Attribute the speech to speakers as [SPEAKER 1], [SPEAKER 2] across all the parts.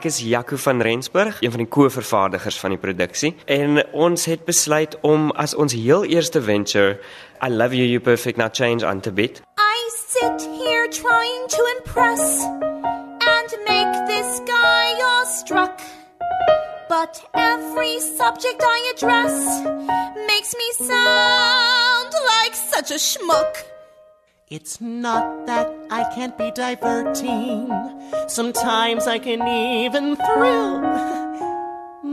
[SPEAKER 1] ek is Jaco van Rensburg, een van die ko-vervaardigers van die produksie en ons het besluit om as ons heel eerste venture I love you you perfect now change aan te bied.
[SPEAKER 2] I sit here trying to impress and make this guy awestruck. But every subject I address makes me sound like such a schmuck.
[SPEAKER 3] It's not that I can't be diverting. Sometimes I can even thrill.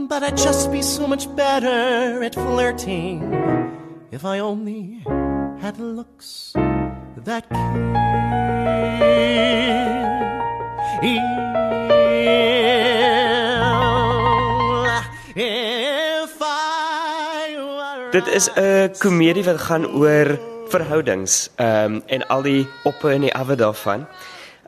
[SPEAKER 3] But I'd just be so much better at flirting if I only had looks that kill. If I
[SPEAKER 1] Dit is 'n komedie wat gaan oor verhoudings ehm um, en al die oppe en die awe daarvan.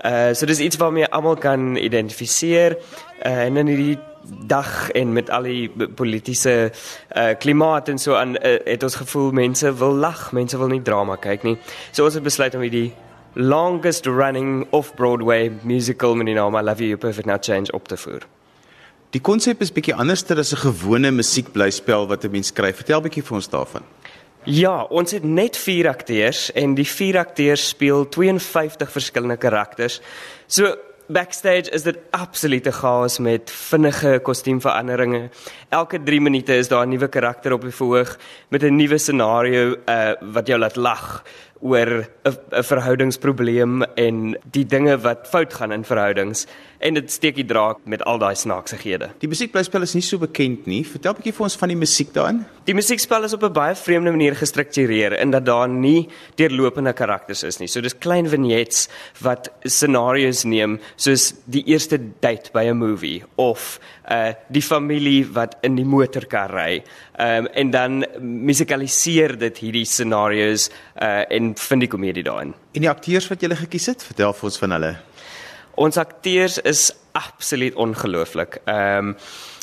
[SPEAKER 1] Uh so dis iets waarmee almal kan identifiseer uh, en in hierdie dag en met al die politieke uh klimaat en so aan uh, het ons gevoel mense wil lag, mense wil nie drama kyk nie. So ons het besluit om hierdie longest running off-Broadway musical met die naam I Love You Perfect Now Change op te voer.
[SPEAKER 4] Die konsep is bietjie anderster as 'n gewone musiekblyspel wat 'n mens skryf. Vertel bietjie vir ons daarvan.
[SPEAKER 1] Ja, ons het net 4 akteurs en die 4 akteurs speel 52 verskillende karakters. So backstage is dit absolute chaos met vinnige kostuumveranderinge. Elke 3 minute is daar 'n nuwe karakter op die verhoog met 'n nuwe scenario uh wat jou laat lag oor 'n 'n verhoudingsprobleem en die dinge wat fout gaan in verhoudings en dit steek die draak met al daai snaaksighede.
[SPEAKER 4] Die musiekblyspel is nie so bekend nie. Vertel bietjie vir ons van die musiek daarin.
[SPEAKER 1] Die musiekspel is op 'n baie vreemde manier gestruktureer in dat daar nie deurlopende karakters is nie. So dis klein vignettes wat scenario's neem soos die eerste date by 'n movie of uh die familie wat in die motorkar ry. Um en dan musikaliseer dit hierdie scenario's uh en vind die komedie daarin.
[SPEAKER 4] En die akteurs wat jy gele gekies het, vertel vir ons van hulle.
[SPEAKER 1] Ons akteurs is absoluut ongelooflik. Ehm um,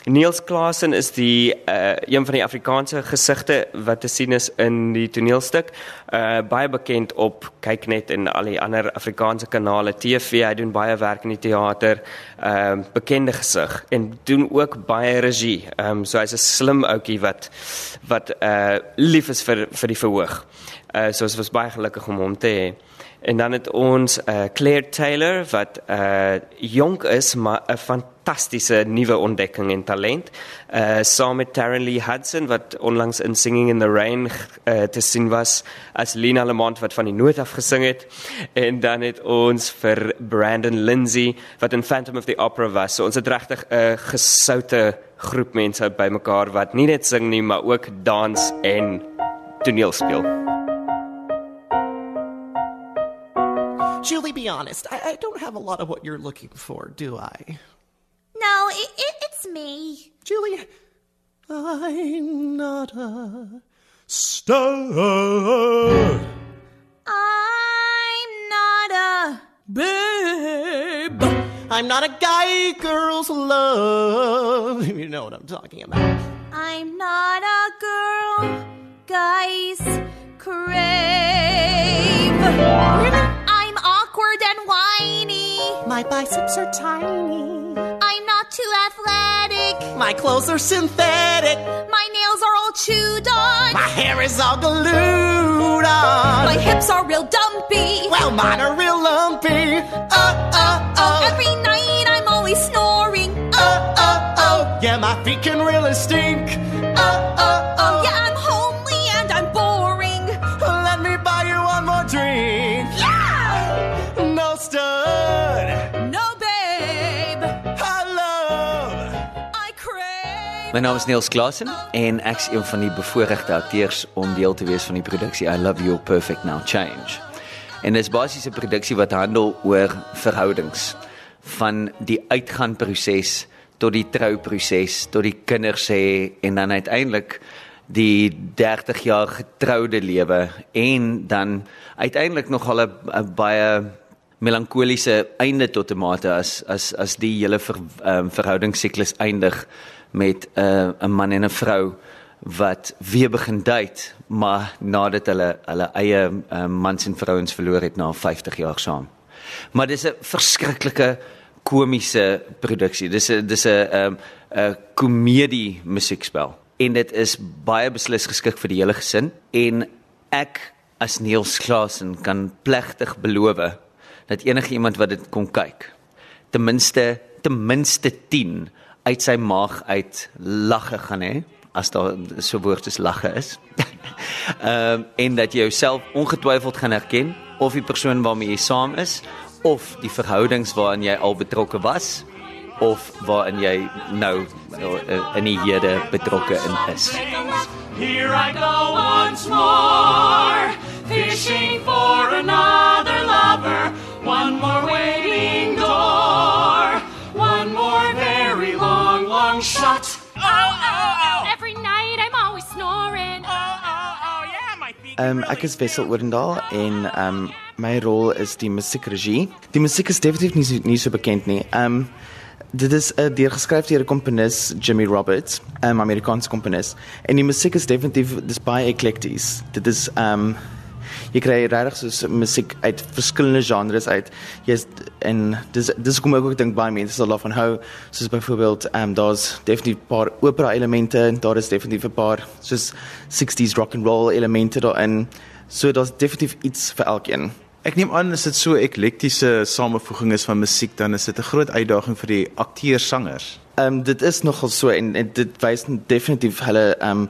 [SPEAKER 1] Niels Klasen is die uh, een van die Afrikaanse gesigte wat te sien is in die toneelstuk. Uh baie bekend op Kyknet en al die ander Afrikaanse kanale, TV, hy doen baie werk in die teater. Ehm uh, bekende gesig en doen ook baie regie. Ehm um, so hy's 'n slim ouetjie wat wat uh lief is vir vir die verhoog. Uh so ons was baie gelukkig om hom te hê. En dan het ons uh Claire Taylor wat uh jonk is maar 'n fantastiese nuwe ontdekking en talent. Uh saam met Taryn Lee Hudson wat onlangs in Singing in the Rain uh, te sien was as Lena Lamont wat van die noot af gesing het. En dan het ons vir Brandon Lindsay wat in Phantom of the Opera was. So ons het regtig 'n gesoute groep mense bymekaar wat nie net sing nie, maar ook dans en toneel speel.
[SPEAKER 3] Julie, be honest. I, I don't have a lot of what you're looking for, do I?
[SPEAKER 2] No, it, it, it's me.
[SPEAKER 3] Julie, I'm not a stud.
[SPEAKER 2] I'm not a babe.
[SPEAKER 3] I'm not a guy girls love. You know what I'm talking about.
[SPEAKER 2] I'm not a girl guys crave. I'm awkward and whiny.
[SPEAKER 3] My biceps are tiny.
[SPEAKER 2] I'm not too athletic.
[SPEAKER 3] My clothes are synthetic.
[SPEAKER 2] My nails are all chewed on.
[SPEAKER 3] My hair is all glued on.
[SPEAKER 2] My hips are real dumpy.
[SPEAKER 3] well, mine are real lumpy. Oh, oh, oh.
[SPEAKER 2] Every night I'm always snoring.
[SPEAKER 3] Oh, oh, oh. Yeah, my feet can really stink.
[SPEAKER 5] My naam is Niels Klasen en ek is een van die bevoorregte akteurs om deel te wees van die produksie I Love You Perfect Now Change. En dit is basies 'n produksie wat handel oor verhoudings van die uitgaanproses tot die trouproses, tot die kinders hê en dan uiteindelik die 30 jaar getroude lewe en dan uiteindelik nog al 'n baie melankoliese einde tot 'n mate as as as die hele ver, um, verhoudingssiklus eindig met 'n uh, 'n man en 'n vrou wat weer begin date maar nadat hulle hulle eie um, mans en vrouens verloor het na 50 jaar saam. Maar dis 'n verskriklike komiese produksie. Dis 'n dis 'n 'n 'n komedie musiekspel en dit is baie beslis geskik vir die hele gesin en ek as Niels Klasen kan plegtig beloof dat enige iemand wat dit kom kyk ten minste ten minste 10 uit sy maag uit lagge gaan hê as daar so woord is lagge is. Ehm um, en dat jy jouself ongetwyfeld gaan herken of die persoon waarmee jy saam is of die verhoudings waarin jy al betrokke was of waarin jy nou uh, in die hede betrokke in is.
[SPEAKER 6] Here I go once more, fishing for another lover, one more waiting shot. Oh, oh, oh.
[SPEAKER 2] Every night I'm always snoring.
[SPEAKER 6] Oh, oh, oh, yeah, my feet.
[SPEAKER 7] Um, ek is Wessel Odendaal en um, my rol is die musiekregie. Die musiek is definitief nie so, nie so bekend nie. Um, dit is uh, deurgeskryf deur 'n komponis Jimmy Roberts, 'n um, Amerikaanse komponis. En die musiek is definitief dis baie eklekties. Dit is um, jy kry regtig soos musiek uit verskillende genres uit. Jy's en dis dis kom ek ook dink baie mense sal daarvan hou. Soos byvoorbeeld ehm um, daar's definitief 'n paar opera elemente en daar is definitief 'n paar soos 60s rock and roll elemente daarin. So daar's definitief iets vir elkeen.
[SPEAKER 4] Ek neem aan as dit so eklektiese samevoeging is van musiek dan is dit 'n groot uitdaging vir die akteurs-sangers.
[SPEAKER 7] Ehm um, dit is nogal so en, en dit wys definitief hulle ehm um,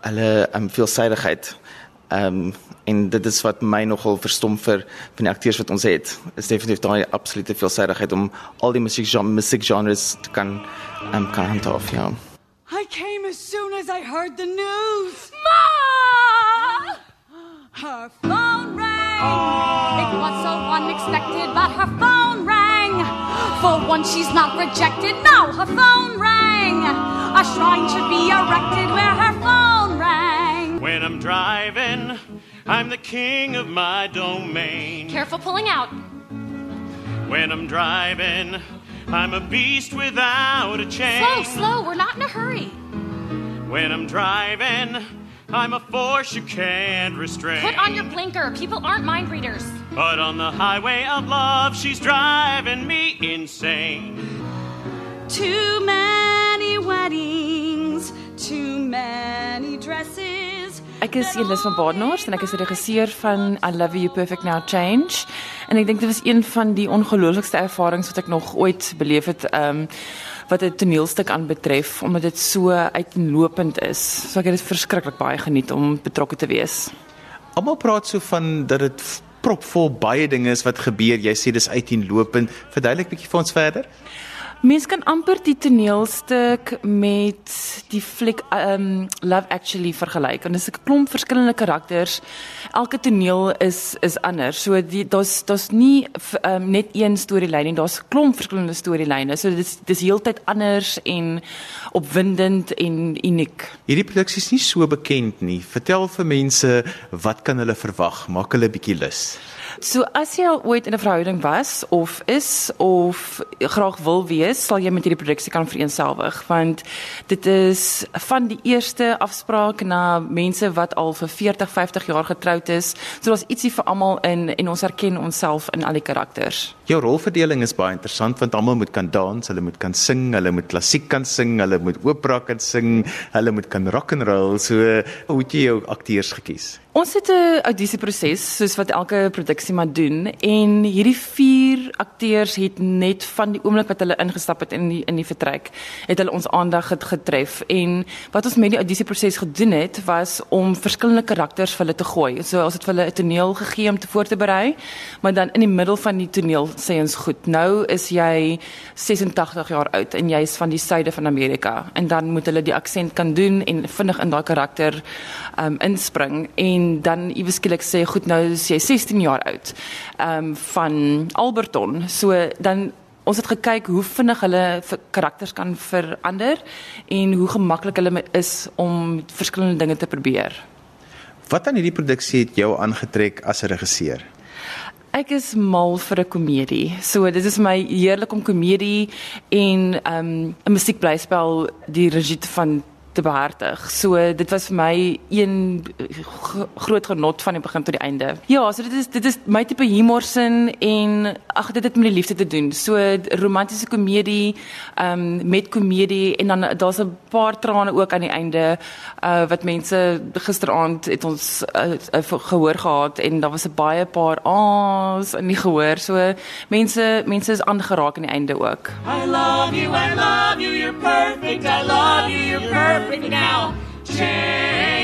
[SPEAKER 7] hulle ehm um, veelsidigheid. Um, en dit is wat my nogal verstom vir van die akteurs wat ons het. Is definitief daai absolute veelsidigheid om al die musiek musiekgenres te kan um, kan handhaaf, ja.
[SPEAKER 6] I came as soon as I heard the news.
[SPEAKER 2] Ma!
[SPEAKER 6] Her phone rang.
[SPEAKER 2] It was so unexpected, but her phone rang. For once she's not rejected, now her phone rang. A shrine should be erected where her.
[SPEAKER 6] When I'm driving, I'm the king of my domain.
[SPEAKER 2] Careful pulling out.
[SPEAKER 6] When I'm driving, I'm a beast without a chain.
[SPEAKER 2] Slow, slow, we're not in a hurry.
[SPEAKER 6] When I'm driving, I'm a force you can't restrain.
[SPEAKER 2] Put on your blinker. People aren't mind readers.
[SPEAKER 6] But on the highway of love, she's driving me insane.
[SPEAKER 8] Too
[SPEAKER 9] Ek is Elis van Badenhorst en ek is regisseur van I Love You Perfect Now Change. En ek dink dit was een van die ongelooflikste ervarings wat ek nog ooit beleef het, ehm um, wat 'n toneelstuk aanbetref omdat dit so uiteenlopend is. So ek het dit verskriklik baie geniet om betrokke te wees.
[SPEAKER 4] Almal praat so van dat dit propvol baie dinge is wat gebeur. Jy sê dis uiteenlopend. Verduidelik bietjie vir ons verder.
[SPEAKER 9] Mens kan amper die toneelstuk met die fliek um Love Actually vergelyk. En dis 'n klomp verskillende karakters. Elke toneel is is anders. So die daar's daar's nie um, net een storielyn nie. Daar's klomp verskillende storielyne. So dis dis heeltyd anders en opwindend en uniek.
[SPEAKER 4] Hierdie produksie is nie so bekend nie. Vertel vir mense wat kan hulle verwag? Maak hulle 'n bietjie lus.
[SPEAKER 9] So as jy al ooit in 'n verhouding was of is of graag wil wees, sal jy met hierdie produksie kan vereenselwig want dit is van die eerste afspraak na mense wat al vir 40, 50 jaar getroud is. So daar's ietsie vir almal in en ons herken onsself in al die karakters.
[SPEAKER 4] Jou rolverdeling is baie interessant want almal moet kan dans, hulle moet kan sing, hulle moet klassiek kan sing, hulle moet opera kan sing, hulle moet kan rock and roll. So hoe het jy jou akteurs gekies?
[SPEAKER 9] Ons het 'n audisieproses soos wat elke produksie maar doen en hierdie vier akteurs het net van die oomblik wat hulle ingestap het in die in die vertrek het hulle ons aandag getref en wat ons met die audisieproses gedoen het was om verskillende karakters vir hulle te gooi. So ons het vir hulle 'n toneel gegee om te voor te berei, maar dan in die middel van die toneel sê ons goed, nou is jy 86 jaar oud en jy's van die suide van Amerika en dan moet hulle die aksent kan doen en vinnig in daai karakter um inspring en dan iewes skielik sê goed nou is jy 16 jaar oud. Um, van Alberton. So dan ons het gekyk hoe vinnig hulle karakters kan verander en hoe gemaklik hulle is om verskillende dinge te probeer.
[SPEAKER 4] Wat aan hierdie produksie het jou aangetrek as 'n regisseur?
[SPEAKER 9] Ek is mal vir 'n komedie. So dit is my heerlik om komedie en ehm, 'n um, musiekblyspel die regie van te behartig. So dit was vir my een groot genot van die begin tot die einde. Ja, so dit is dit is my tipe humorsin en ag dit het met die liefde te doen. So romantiese komedie, ehm um, met komedie en dan daar's 'n paar trane ook aan die einde uh wat mense gisteraand het ons uh, uh, gehoor gehad en daar was 'n baie paar a's in die gehoor. So mense mense is aangeraak aan die einde ook.
[SPEAKER 8] I love you, I love you, you're perfect. I love you, you're perfect with me now. Change.